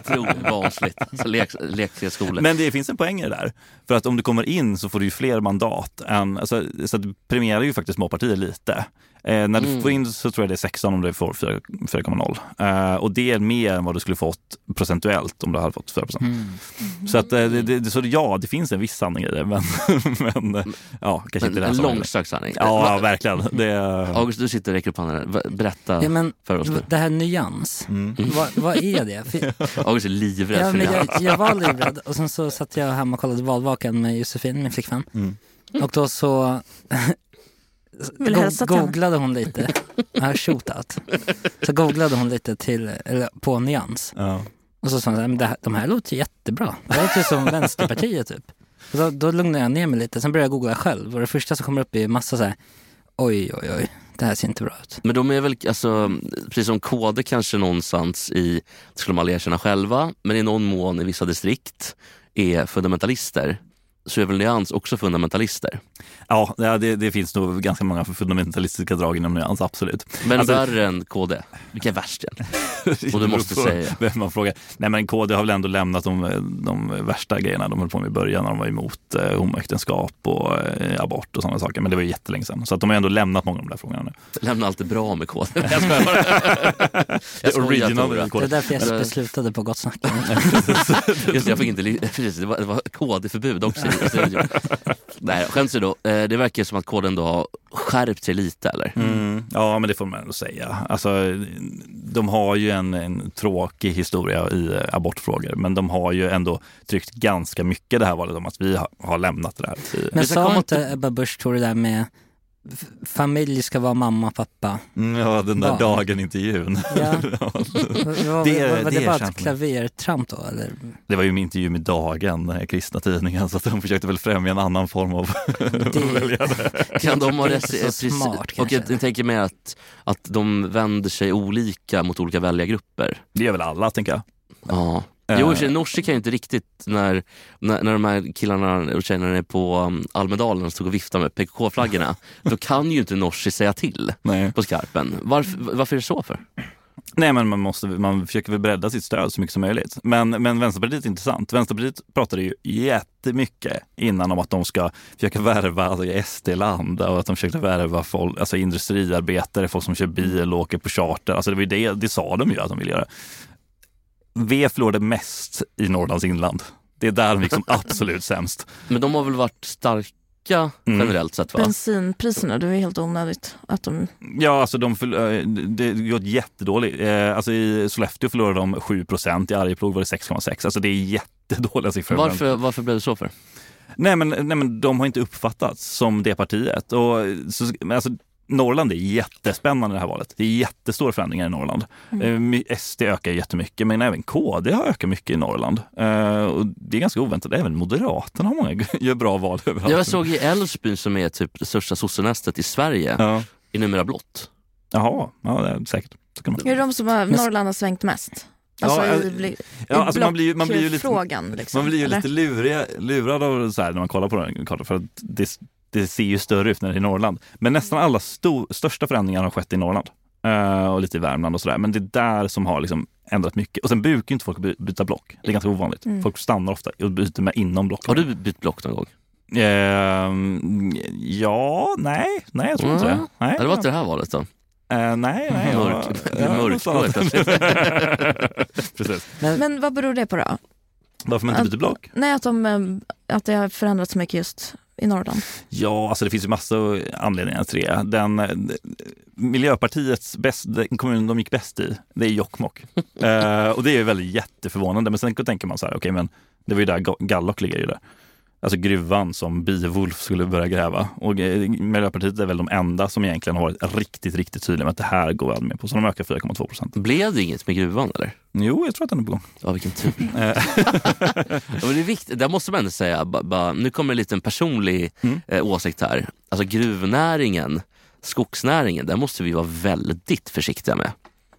otroligt barnsligt. Alltså lek, lekskola. Men det finns en poäng i det där. För att om du kommer in så får du ju fler mandat. Än, alltså, så du premierar ju faktiskt småpartier lite. Eh, när du Mm. får in så tror jag det är 16 om du får 4 4,0. Eh, och det är mer än vad du skulle fått procentuellt om du hade fått 4 procent. Mm. Så, att, eh, det, det, så ja, det finns en viss sanning i det. Men, men eh, ja, kanske inte en, det här en långsökt sanning. Ja, verkligen. Det, August, du sitter och räcker upp handen. Berätta Ja, men, för oss nu. det här nyans, Mm. vad, vad är det? För, August är livrädd ja, för men jag, jag var livrädd och sen så satt jag hemma och kollade Valvakan med Josefin, min flickvän. Mm. Och då så Henne. googlade hon lite, ja, shootout. Så googlade hon lite till, eller, på nyans. ja. Och så sa hon, så här, men det här, de här låter jättebra. Det låter som Vänsterpartiet typ. Och då, då lugnade jag ner mig lite, sen började jag googla själv och det första som kommer upp är massa så här, oj oj oj, det här ser inte bra ut. Men de är väl, alltså, precis som KD kanske någonstans i, det skulle man erkänna själva, men i någon mån i vissa distrikt är fundamentalister. Så är väl Nyans också fundamentalister. Ja, det, det finns nog ganska många fundamentalistiska drag inom nyans, absolut. Men Alltså- värre än KD. Vilka är värst egentligen? Och du måste säga. Vem man frågar. Nej men KD har väl ändå lämnat de, de värsta grejerna de höll på med i början när de var emot eh, homoäktenskap och eh, abort och sådana saker. Men det var ju jättelänge sedan. Så att de har ändå lämlat många av de där frågorna nu. Lämna allt det bra med KD. Jag skojar bara. Jag skojar, original Tora. Det är KD. därför jag slutade på Gott Snack. Just jag fick inte, precis, det var, det var KD-förbud också i studion. Nej, skämt åsido, eh, det verkar som att KD ändå har skärpt sig lite eller? Mm, ja, men det får man ändå säga. Alltså, de har ju en, en tråkig historia i eh, abortfrågor, men de har ju ändå tryckt ganska mycket det här valet om att vi har, har lämnat det här. Men sa inte Ebba Busch Thor det där med familj ska vara mamma, pappa? Mm, ja, den där Ja. dagen-intervjun. Ja. Det- var, var det, det bara ett klavertramp då? Eller? Det var ju min intervju med Dagen, den här kristna tidningen, så att de försökte väl främja en annan form av väljare. Kan de ha precis- smart, Och jag, jag tänker mig att, att de vänder sig olika mot olika väljargrupper. Det gör väl alla, tänker jag. Ja. Eh. Jo, Nooshi kan ju inte riktigt när, när, när de här killarna och tjejerna är på um, Almedalen och stod och viftade med PKK-flaggorna, då kan ju inte Nooshi säga till Nej. på skarpen. Varför, varför är det så för? Nej, men man, måste, man försöker väl bredda sitt stöd så mycket som möjligt. Men, men Vänsterpartiet är intressant. Vänsterpartiet pratade ju jättemycket innan om att de ska försöka värva alltså, SD-land och att de försökte värva folk, alltså industriarbetare, folk som kör bil och åker på charter. Alltså det, var det, det sa de ju att de ville göra. V förlorade mest i Norrlands inland. Det är där de gick som absolut sämst. Men de har väl varit starka Mm. generellt sett va? Bensinpriserna, det är helt onödigt att de... Ja, alltså de förl- eh, det har gått jättedåligt. Eh, Alltså I Sollefteå förlorade de 7% i Arjeplog var det 6,6. Alltså det är jättedåliga siffror. Varför, varför blev det så för? Nej men, nej men de har inte uppfattats som det partiet. Och, så, alltså, Norrland är jättespännande det här valet. Det är jättestora förändringar i Norrland. Eh, my- SD ökar jättemycket men även KD har ökat mycket i Norrland. Eh, och det är ganska oväntat. Även Moderaterna har många gör bra val överallt. Jag såg i Älvsbyn som är typ det största sossenästet i Sverige, Ja. är numera blått. Jaha, ja, det är säkert. Så kan man. Är det de som har, Norrland har svängt mest? Alltså Ja, i, eh, Ja, i alltså man blir ju- man blir ju lite- blockfrågan, liksom, Man blir ju eller? lite lurad av så här, när man kollar på den kartan för att det, det ser ju större ut när det är i Norrland. Men nästan alla sto, största förändringar har skett i Norrland Eh, och lite i Värmland och sådär. Men det är där som har liksom ändrat mycket. Och sen brukar ju inte folk by- byta block. Det är ganska ovanligt. Mm. Folk stannar ofta och byter med inom blocken. Har du bytt block någon gång? Ehm, ja, nej, nej jag tror inte Mm. det. Nej, det var inte det här valet då? Eh, nej, nej. jag- Mörk- det är ja, mörkblå något helt annat. plötsligt. Precis. Men vad beror det på då? Varför man inte byter block? Nej, att, de, eh, att det har förändrats mycket just i Norrland. Ja, alltså det finns ju massor anledningar till det. Den, Miljöpartiets bäst, den kommun de gick bäst i, det är Jokkmokk. eh, och det är ju väldigt jätteförvånande. Men sen tänker man så här, okej men det var ju där Ga- Gallok ligger ju där. Alltså gruvan som Beowulf skulle börja gräva. Och eh, Miljöpartiet är väl de enda som egentligen har varit riktigt, riktigt tydliga med att det här går vi aldrig med på. Så de ökar 4,2 procent. Blev det inget med gruvan eller? Jo, jag tror att den är på gång. Ja, vilken tur. Eh, Ja, men det är viktigt, där måste man ändå säga, ba, ba, nu kommer en liten personlig Mm. eh, åsikt här. Alltså gruvnäringen, skogsnäringen, där måste vi vara väldigt försiktiga med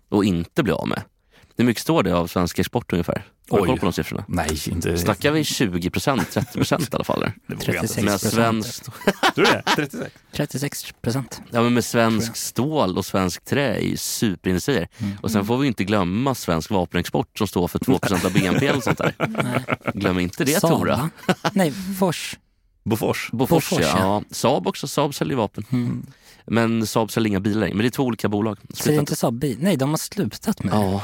och inte bli av med. Hur mycket står det av svensk export ungefär? Har du koll på de siffrorna? nej, inte... Snackar vi 20 procent, 30 procent i alla fall? Eller? Det vågar jag inte 36 säga. Med procent. svensk, Tror du det? 36? 36 procent. ja, men med svensk stål och svensk trä är ju superindustrier. Mm. Och sen får vi inte glömma svensk vapenexport som står för 2 procent av BNP eller sånt där. Glöm inte det Saab, Tora. Nej, Fors. Bofors? Bofors, Bofors, ja. ja. Saab också, Saab säljer vapen. Mm. Men Saab säljer inga bilar. Men det är två olika bolag. Splittrat. inte Saab bil? Nej, de har slutat med det. Ja,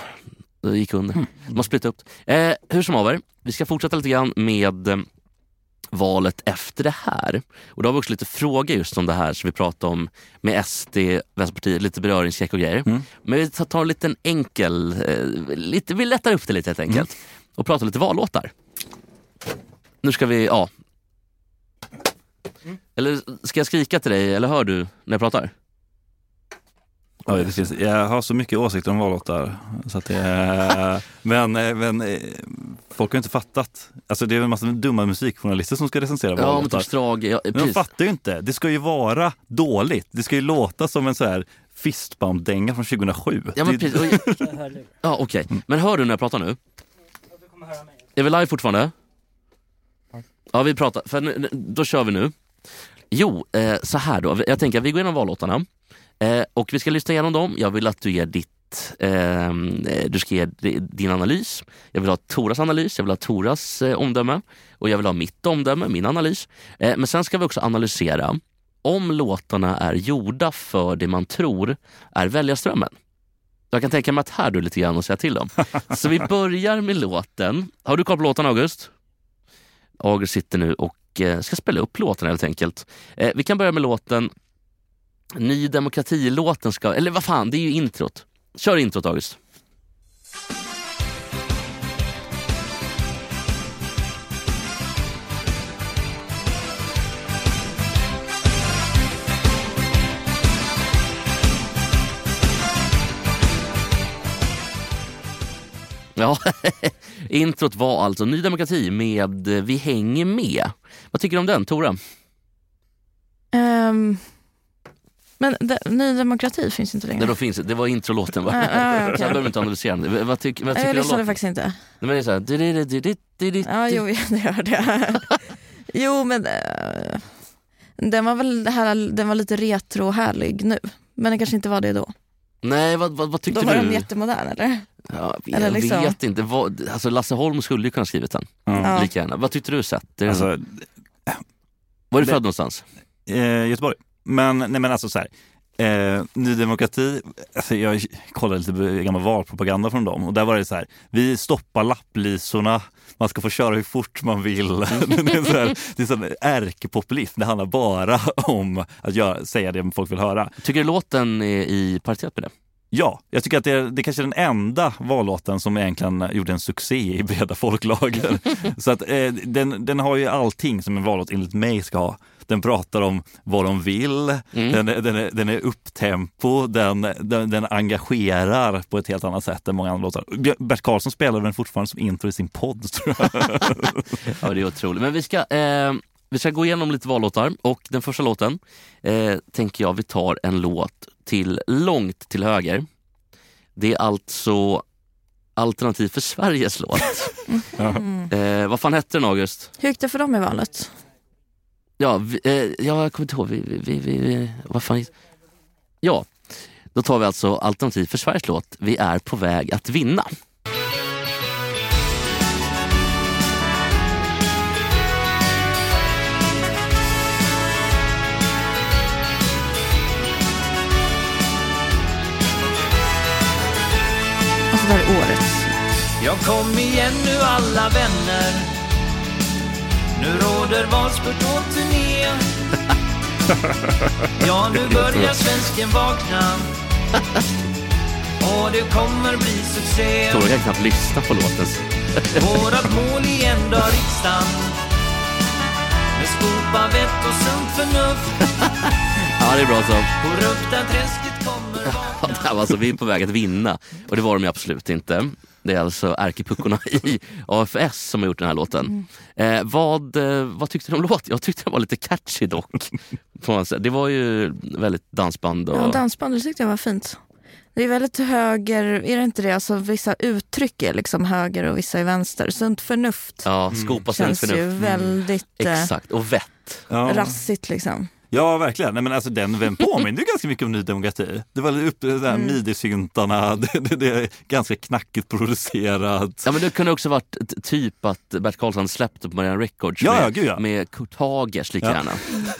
det gick under. Mm. De har splittat upp. Eh, hur som haver, vi ska fortsätta lite grann med eh, valet efter det här. Och då har vi också lite frågor just om det här som vi pratade om med SD, Vänsterpartiet, lite beröringscheck och grejer. Mm. Men vi tar, en liten enkel, eh, lite, vi lättar upp det lite helt enkelt och pratar lite vallåtar. Nu ska vi, ja. Eller ska jag skrika till dig eller hör du när jag pratar? Ja, precis. Jag har så mycket åsikter om vallåtar. Så att det är... men, eh, men eh, folk har inte fattat. Alltså, det är en massa dumma musikjournalister som ska recensera Ja, men vallåtar. typ Strage, ja, Men de fattar ju inte. Det ska ju vara dåligt. Det ska ju låta som en så här fistbump-dänga från 2007. Ja, men Det- precis. Ja, okej. Men hör du när jag pratar nu? Är vi live fortfarande? Ja, vi pratar. För nu- då kör vi nu. Jo, eh, så här då. Jag tänker att vi går igenom vallåtarna eh, och vi ska lyssna igenom dem. Jag vill att du ger ditt eh, du ska ge di- din analys. Jag vill ha Toras analys, jag vill ha Toras eh, omdöme och jag vill ha mitt omdöme, min analys. Eh, men sen ska vi också analysera om låtarna är gjorda för det man tror är väljarströmmen. Jag kan tänka mig att här du lite grann att säga till om. Så vi börjar med låten. Har du koll på låten August? August sitter nu och ska spela upp låten helt enkelt. Vi kan börja med låten Ny Demokrati-låten ska, eller vad fan, det är ju introt. Kör introt August. Ja, introt var alltså Ny Demokrati med eh, Vi hänger med. Vad tycker du om den, Tora? Um men de, Ny Demokrati finns inte längre. Det, finns, det var introlåten va? Ja, ja, okej. Sen behöver du inte analysera den. Vad, tyck, vad tycker jag du lyssnade faktiskt inte. Nej, Men det är så här, Ja, jo, det hörde jag. jo, men eh, den var väl det här, den var lite retro och härlig nu. Men den kanske inte var det då. Nej, vad, vad, vad tyckte Då var du? den jättemodern eller? Ja, jag Eller liksom- vet inte. Vad, alltså Lasse Holm skulle ju kunna skrivit den. Ja. Lika gärna. Vad tyckte du det- Alltså, var är du det- född någonstans? eh, Göteborg. Men, nej, men alltså så här. Eh, Ny Demokrati, alltså jag kollade lite gammal valpropaganda från dem och där var det så här, vi stoppar lapplisorna, man ska få köra hur fort man vill. det är så här, det är sån ärkepopulism, det handlar bara om att göra, säga det folk vill höra. Tycker du låten är i paritet med det? Ja, jag tycker att det är, det är kanske den enda vallåten som egentligen gjorde en succé i breda folklager. Så att eh, den, den har ju allting som en vallåt enligt mig ska ha. Den pratar om vad de vill, Mm. den, är- den, är, den är upptempo, den, den, den engagerar på ett helt annat sätt än många andra låtar. Bert Karlsson spelar den fortfarande som intro i sin podd tror jag. Ja, det är otroligt. Men vi ska, eh, vi ska gå igenom lite vallåtar och den första låten eh, tänker jag vi tar en låt till långt till höger. Det är alltså Alternativ för Sveriges låt. eh, vad fan hette den August? Hur gick det för dem i valet? Ja, vi, eh, jag kommer inte ihåg. Vi, vi, vi, vi, vad fan? Ja, då tar vi alltså Alternativ för Sveriges låt Vi är på väg att vinna. Alltså det här är årets. Jag kom igen nu alla vänner Nu råder valspurt och turné. Ja, nu börjar svensken vakna. Och det kommer bli succé. Tore kan knappt lyssna på låten. Vårat mål igen då riksdagen. Med skopa vett och sunt förnuft. Ja, det är bra så. Korrupta-träsket kommer Ja, vakna det här var alltså, vi är på väg att vinna. Och det var de ju absolut inte. Det är alltså ärkepuckorna i AFS som har gjort den här låten. Eh, vad, eh, vad tyckte du om låten? Jag tyckte den var lite catchy dock. Det var ju väldigt dansband och... Ja, dansbandet tyckte jag var fint. Det är väldigt höger, är det inte det? Alltså vissa uttryck är liksom höger och vissa är vänster. Sunt förnuft Ja, skopa svenskt känns ju förnuft. väldigt eh, Exakt, och vett. Ja. rassigt liksom. Ja, verkligen. Nej, men alltså, den, den påminner ju ganska mycket om Ny Demokrati. Det var upp, det där Mm. midi-syntarna, det, det, det är ganska knackigt producerat. Ja men det kunde också varit typ att Bert Karlsson släppte på Marianne Records Ja, med, ja, gud, ja. med Kurt Hagers lika Ja. gärna.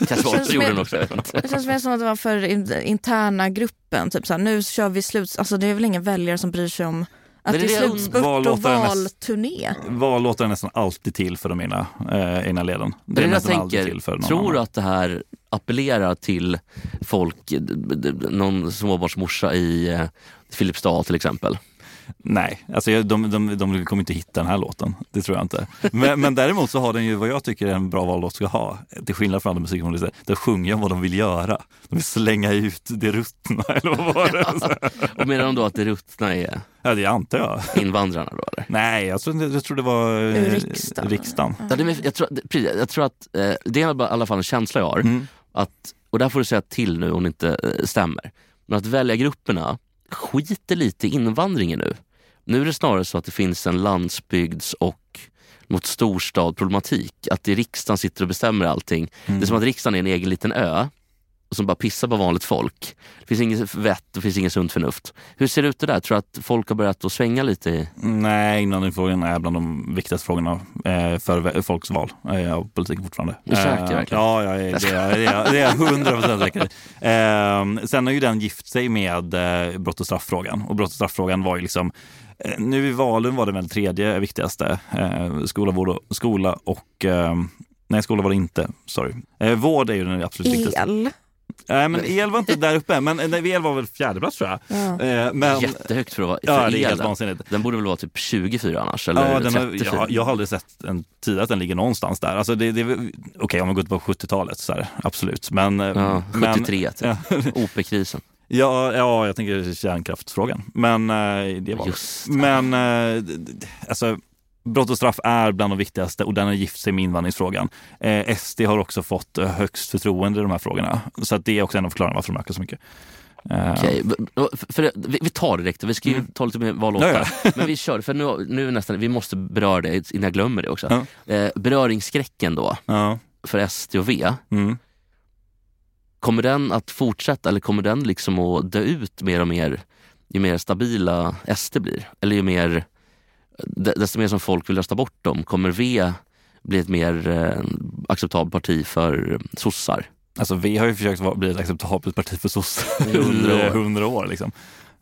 Kanske var gjorde den också. Det känns mer som att det var för in- interna gruppen. Typ så här, nu kör vi slut. Alltså det är väl ingen väljare som bryr sig om att det är slutspurt och valturné. Vallåtar är nästan alltid till för de egna, eh, egna leden. Det är det jag tänker. Tror du att det här appellerar till folk, någon småbarnsmorsa i eh, Filipstad till exempel? Nej, alltså jag- de, de, de kommer inte hitta den här låten. Det tror jag inte. Men, men däremot så har den ju vad jag tycker en bra vallåt ska ha. Till skillnad från andra musikjournalister. Där sjunger de vad de vill göra. De vill slänga ut det ruttna eller vad var det? Och menar de då att det ruttna är Ja, det antar jag. invandrarna då eller? Nej, jag tror, jag tror det var eh, riksdagen. riksdagen. Ja, det, är- jag, tror, jag tror att eh, det är i alla fall en känsla jag har. Mm. Att, och där får du säga till nu om det inte eh, stämmer. Men att väljargrupperna skiter lite i invandringen nu. Nu är det snarare så att det finns en landsbygds och mot storstad problematik. Att det är riksdagen sitter och bestämmer allting. Det är som att riksdagen är en egen liten ö som bara pissar på vanligt folk. Det finns inget vett, det finns inget sunt förnuft. Hur ser det ut det där? Tror du att folk har börjat att svänga lite? i- Nej, invandringsfrågan är bland de viktigaste frågorna eh, för folks val eh, av politiken fortfarande. Är du säker, Eh, verkligen? Ja, ja, det är det är jag- hundra procent säker. Eh, sen har ju den gift sig med brott och strafffrågan och brott och strafffrågan var ju liksom nu i valen var det väl tredje viktigaste. Eh, skola, vård och, skola och eh, Nej, skola var det inte. Sorry. Eh, vård är ju den absolut viktigaste. El. Nej, men el var inte där uppe, men eh, el var väl fjärde plats tror jag. Ja. Eh, men, Jättehögt för att vara för ja, det är helt vansinnigt. Den borde väl vara typ 24 annars? Eller Ja, den har, 34? jag, jag har aldrig sett en tid att den ligger någonstans där. Alltså det, det, Okej, om vi går tillbaka på 70-talet, så här, absolut. Men, eh, Ja, men, 73 typ. Ja, OP-krisen. ja, ja, jag tänker kärnkraftfrågan. Men eh, det var Just det. Men eh, alltså, brott och straff är bland de viktigaste och den har gift sig med invandringsfrågan. Eh, SD har också fått eh, högst förtroende i de här frågorna. Så det är också en av förklaringarna varför de ökar så mycket. Eh, Okej, för, vi, tar det direkt, vi ska ju Mm. ta lite mer vallåtar. Ja, Men vi kör, för nu, nu nästan, vi måste beröra det innan jag glömmer det också. Eh, beröringsskräcken då, Ja. för SD och V. Mm. kommer den att fortsätta eller kommer den liksom att dö ut mer och mer ju mer stabila SD blir? Eller ju mer, desto mer som folk vill rösta bort dem, kommer V bli ett mer eh, acceptabelt parti för sossar? Alltså V har ju försökt bli ett acceptabelt parti för sossar I hundra år. hundra år. Liksom.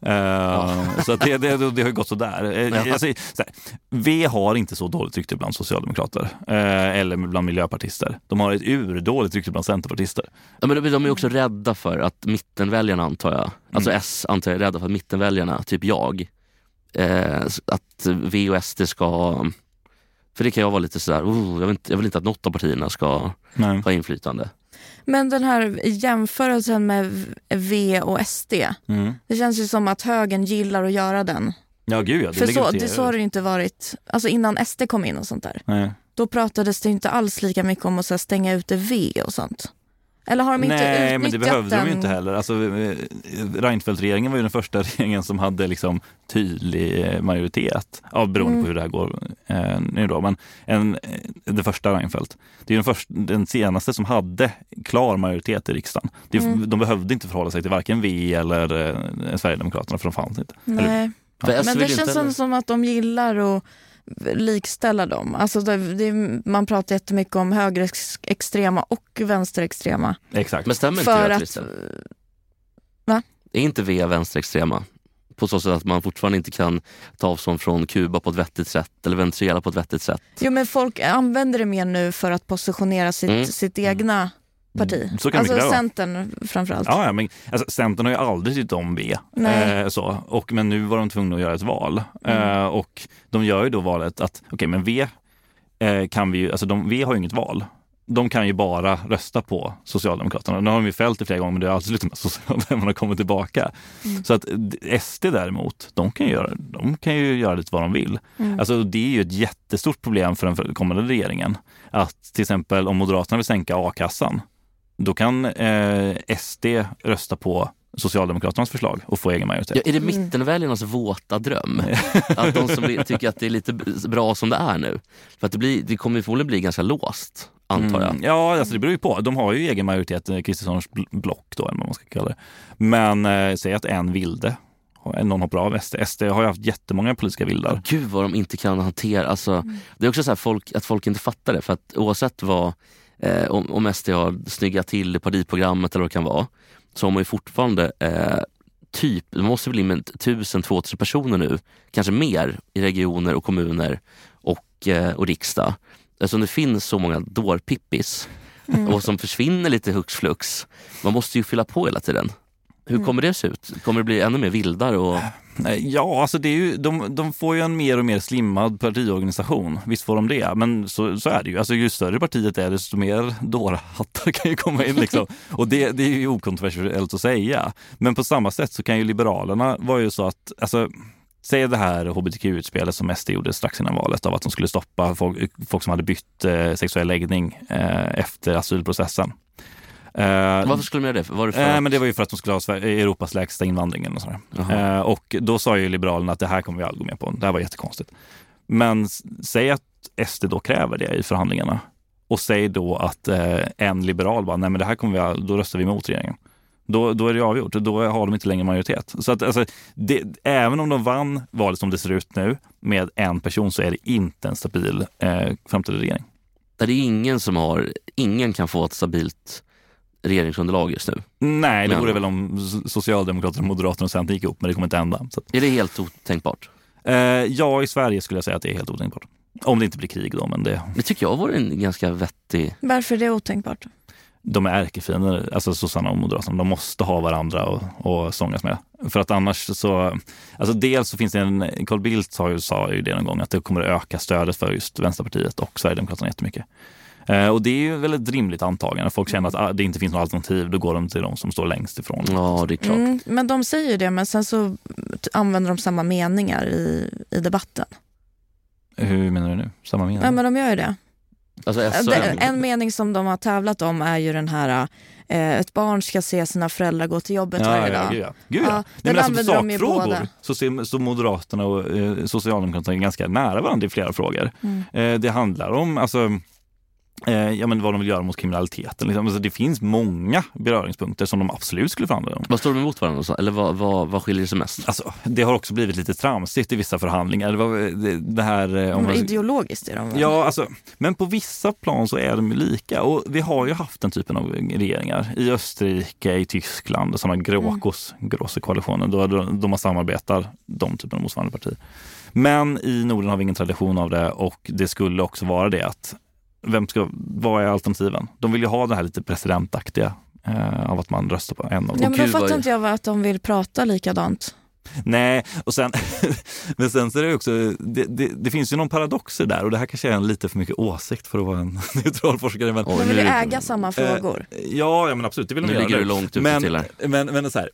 Eh, Så att det, det, det har ju gått sådär. Eh, Ja. Alltså, så här, v har inte så dåligt rykte bland socialdemokrater eh, eller bland miljöpartister. De har ett urdåligt rykte bland centerpartister. Ja, men de, de är också rädda för att mittenväljarna antar jag, alltså S antar jag är rädda för att mittenväljarna, typ jag, eh, att V och SD ska, för det kan jag vara lite sådär, oh, jag, vill inte, jag vill inte att något av partierna ska Nej. ha inflytande. Men den här jämförelsen med V och SD, Mm. det känns ju som att högern gillar att göra den. Ja, gud ja. Det För så, det, så har det inte varit, alltså innan SD kom in och sånt där. Nej. Då pratades det inte alls lika mycket om att så här, stänga ute V och sånt. Eller har de inte Nej, utnyttjat men det behövde den? de ju inte heller. Alltså, Reinfeldt-regeringen var ju den första regeringen som hade liksom tydlig eh, majoritet, ja, beroende Mm. på hur det här går eh, nu då. Men en, eh, det första Reinfeldt, det är den, första, den senaste som hade klar majoritet i riksdagen. Det, Mm. De behövde inte förhålla sig till varken V eller eh, Sverigedemokraterna, för de fanns inte. Nej. För SD Men det inte känns som, som att de gillar att likställa dem. Alltså det, det, man pratar jättemycket om högerextrema och vänsterextrema. Exakt. Men stämmer inte För det att? Va? Är inte V vänsterextrema? På så sätt att man fortfarande inte kan ta avstånd från Kuba på ett vettigt sätt eller Venezuela på ett vettigt sätt. Jo men folk använder det mer nu för att positionera sitt, Mm. sitt egna parti. Mm, så kan det alltså vara. Centern framförallt. Ja, ja, men alltså, Centern har ju aldrig tyckt om V. Eh, så. Och, men nu var de tvungna att göra ett val. Mm. Eh, och de gör ju då valet att, okej men V eh, kan vi ju, alltså de, V har ju inget val. De kan ju bara rösta på Socialdemokraterna. Nu har de ju fällt det flera gånger men det har alltid slutat med att Socialdemokraterna kommit tillbaka. Mm. Så att SD däremot, de kan ju göra, de kan ju göra lite vad de vill. Mm. Alltså, det är ju ett jättestort problem för den kommande regeringen. Att till exempel om Moderaterna vill sänka a-kassan, då kan eh, SD rösta på Socialdemokraternas förslag och få egen majoritet. Ja, är det Mm. mittenväljarnas våta dröm? att de som blir- tycker att det är lite bra som det är nu? För att det, blir, det kommer ju förmodligen bli ganska låst, antar jag. Mm, ja, alltså det beror ju på. De har ju egen majoritet, eh, Kristerssons bl- block då, eller vad man ska kalla det. Men eh, säg att en vilde, någon hoppar av SD. SD har ju haft jättemånga politiska vildar. Gud vad de inte kan hantera. Alltså, Mm. Det är också så här folk, att folk inte fattar det. För att oavsett vad, eh, om, om SD har snyggat till partiprogrammet eller vad det kan vara, så har man ju fortfarande eh, typ, det måste bli med 1000-2000 personer nu, kanske mer i regioner och kommuner och, eh, och riksdag. Eftersom det finns så många dårpippis Mm. och som försvinner lite hux flux. Man måste ju fylla på hela tiden. Hur Mm. kommer det se ut? Kommer det bli ännu mer vildare? Och... Eh, Ja, alltså det är ju, de, de får ju en mer och mer slimmad partiorganisation. Visst får de det, men så, så är det ju. Alltså, ju större partiet är, desto mer dårhattar kan ju komma in. Liksom. Och det, det är ju okontroversiellt att säga. Men på samma sätt så kan ju Liberalerna vara ju så att, alltså, säg det här hbtq-utspelet som SD gjorde strax innan valet av att de skulle stoppa folk, folk som hade bytt eh, sexuell läggning eh, efter asylprocessen. Eh, Varför skulle de göra det? Var det för Eh, att- men det var ju för att de skulle ha Europas lägsta invandring. Och, sådär. Eh, och då sa ju Liberalerna att det här kommer vi aldrig gå med på. Det här var jättekonstigt. Men säg att SD då kräver det i förhandlingarna och säg då att eh, en liberal bara, nej men det här kommer vi, då röstar vi emot regeringen. Då, då är det avgjort, då har de inte längre majoritet. Så att, alltså, det, även om de vann valet som det ser ut nu med en person så är det inte en stabil eh, framtida regering. Det är ingen som har, ingen kan få ett stabilt regeringsunderlag just nu. Nej, det Men- vore väl om Socialdemokraterna, Moderaterna och Centern gick ihop, men det kommer inte hända. Så att, Är det helt otänkbart? Eh, ja, i Sverige skulle jag säga att det är helt otänkbart. Om det inte blir krig då, men det, Det tycker jag vore en ganska vettig... Varför är det otänkbart? de är ärkefiender, alltså sossarna och moderaterna. De måste ha varandra och, och sångas med. För att annars så, alltså dels så finns det en, Carl Bildt sa ju, sa ju det någon gång, att det kommer att öka stödet för just Vänsterpartiet och Sverigedemokraterna jättemycket. Eh, och det är ju väl ett rimligt antagande. Folk känner att ah, det inte finns något alternativ, då går de till de som står längst ifrån. Ja, det är klart. Mm, men de säger det, men sen så använder de samma meningar i, i debatten. Hur menar du nu? Samma mening? Ja, men de gör ju det. Alltså. En mening som de har tävlat om är ju den här eh, ett barn ska se sina föräldrar gå till jobbet varje dag. Gud ja. Gud, ja. Ja, Nej, den men alltså, på använder de ju sakfrågor båda. så ser så Moderaterna och eh, Socialdemokraterna ganska nära varandra i flera frågor. Mm. Eh, det handlar om, alltså, Eh, ja, men vad de vill göra mot kriminaliteten. Liksom. Alltså, det finns många beröringspunkter som de absolut skulle förhandla om. Vad står de emot varandra? Så? Eller vad, vad, vad skiljer sig mest? Alltså, det har också blivit lite tramsigt i vissa förhandlingar. Det, var, det, det här, eh, om man- ideologiskt är de väl? Ja, alltså, men på vissa plan så är de lika. Och vi har ju haft den typen av regeringar i Österrike, i Tyskland, sådana gråkos, große koalitioner, då, då, då man samarbetar, de typen av motsvarande partier. Men i Norden har vi ingen tradition av det och det skulle också vara det att vem ska, vad är alternativen? De vill ju ha det här lite presidentaktiga eh, av att man röstar på en av Ja, dem. men då fattar inte jag att de vill prata likadant. Nej, och sen, men sen så är det också, det, det, det finns ju någon paradoxer där och det här kanske är en lite för mycket åsikt för att vara en neutral forskare. Men, De vill nu- äga samma frågor. Eh, ja, ja, men absolut, det vill de Nu göra. ligger du långt ute men, till här. men, men så här,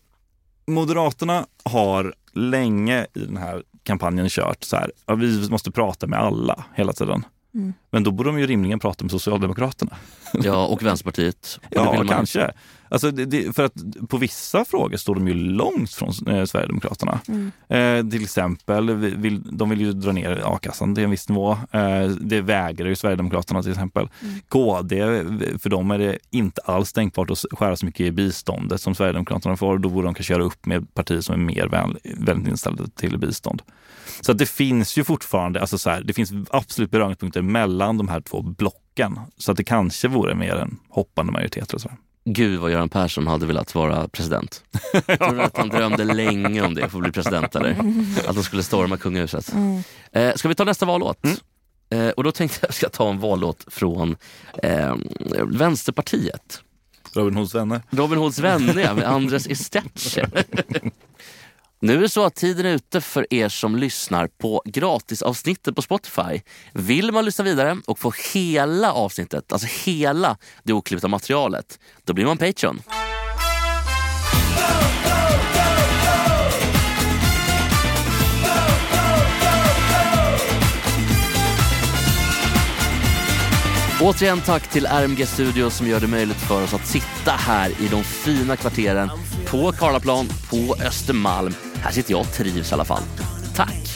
Moderaterna har länge i den här kampanjen kört så här, ja, vi måste prata med alla hela tiden. Mm. Men då borde de ju rimligen prata med Socialdemokraterna. Ja, och Vänsterpartiet. Och Ja, man- kanske. Alltså, det, det, för att på vissa frågor står de ju långt från eh, Sverigedemokraterna. Mm. Eh, till exempel, vi- vill, de vill ju dra ner a-kassan till en viss nivå. Eh, det vägrar ju Sverigedemokraterna till exempel. Mm. KD, för dem är det inte alls tänkbart att skära så mycket i biståndet som Sverigedemokraterna får. Då borde de kanske göra upp med partier som är mer vän, vänligt inställda till bistånd. Så att det finns ju fortfarande, alltså så här, det finns absolut beröringspunkter mellan de här två blocken. Så att det kanske vore mer en hoppande majoritet. Och så. Gud vad Göran Persson hade velat vara president. Tror du att han drömde länge om det, för att bli president eller? Att de skulle storma kungahuset. Mm. Eh, ska vi ta nästa vallåt? Eh, och då tänkte jag att jag ska ta en vallåt från eh, Vänsterpartiet. Robin Hoods vänner. Robin Hoods vänner med Andres Estetche. Nu är det så att tiden är ute för er som lyssnar på gratisavsnittet på Spotify. Vill man lyssna vidare och få hela avsnittet, alltså hela det oklippta materialet, då blir man Patreon. Återigen tack till RMG Studio som gör det möjligt för oss att sitta här i de fina kvarteren på Karlaplan, på Östermalm. Här sitter jag och trivs i alla fall. Tack!